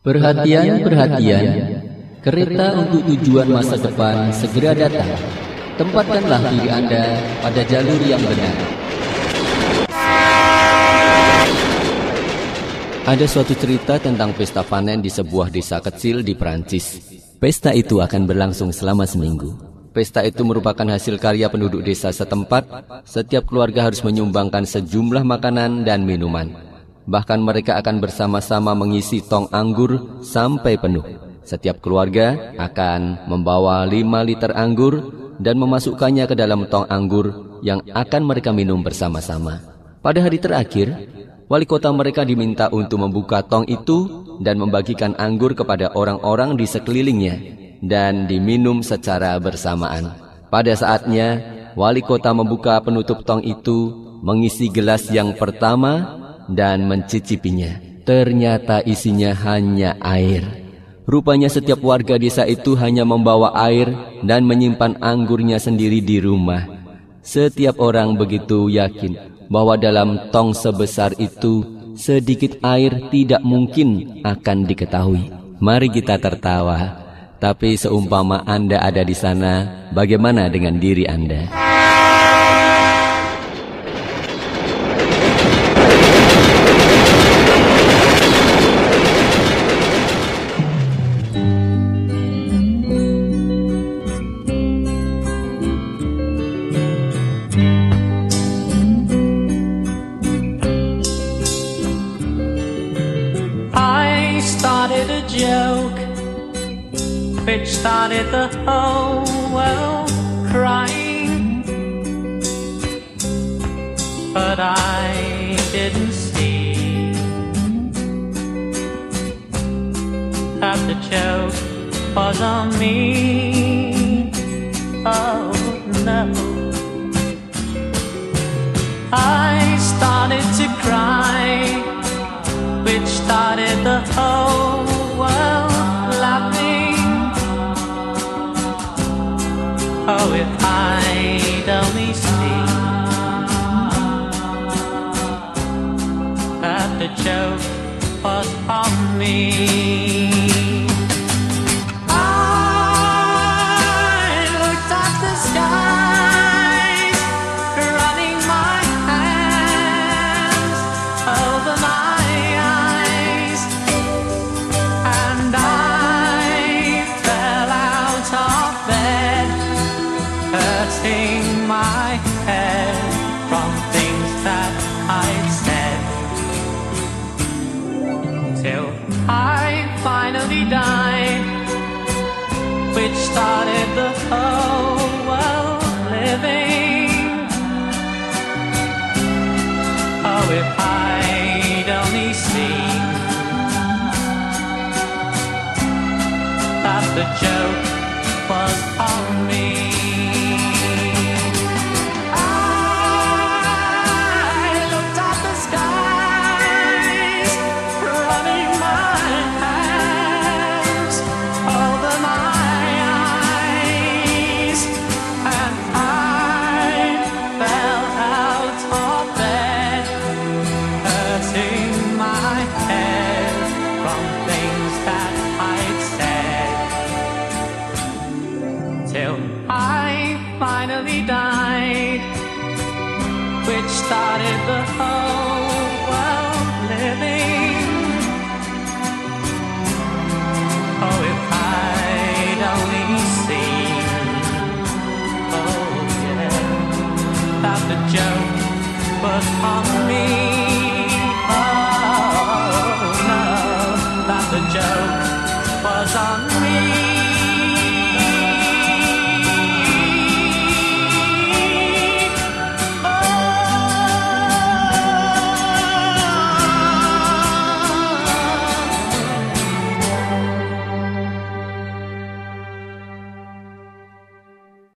Perhatian, perhatian, kereta untuk tujuan masa depan segera datang. Tempatkanlah diri Anda pada jalur yang benar. Ada suatu cerita tentang pesta panen di sebuah desa kecil di Perancis. Pesta itu akan berlangsung selama seminggu. Pesta itu merupakan hasil karya penduduk desa setempat. Setiap keluarga harus menyumbangkan sejumlah makanan dan minuman. Bahkan mereka akan bersama-sama mengisi tong anggur sampai penuh. Setiap keluarga akan membawa 5 liter anggur dan memasukkannya ke dalam tong anggur yang akan mereka minum bersama-sama. Pada hari terakhir, wali kota mereka diminta untuk membuka tong itu dan membagikan anggur kepada orang-orang di sekelilingnya dan diminum secara bersamaan. Pada saatnya, wali kota membuka penutup tong itu, mengisi gelas yang pertama dan mencicipinya. Ternyata isinya hanya air. Rupanya setiap warga desa itu hanya membawa air dan menyimpan anggurnya sendiri di rumah. Setiap orang begitu yakin bahwa dalam tong sebesar itu sedikit air tidak mungkin akan diketahui. Mari kita tertawa. Tapi seumpama Anda ada di sana, bagaimana dengan diri Anda? Which started the whole world crying. But I didn't see that the joke was on me. Oh no. I started to cry, which started the whole joke was on me. I looked at the running my hands over my eyes, and I fell out of bed, hurting my died, which started the whole world living. Oh, if I'd only seen that the joke was my head from things that I'd said. Till I finally died, which started the whole world living. Oh, if I'd only seen, oh yeah, that the joke was on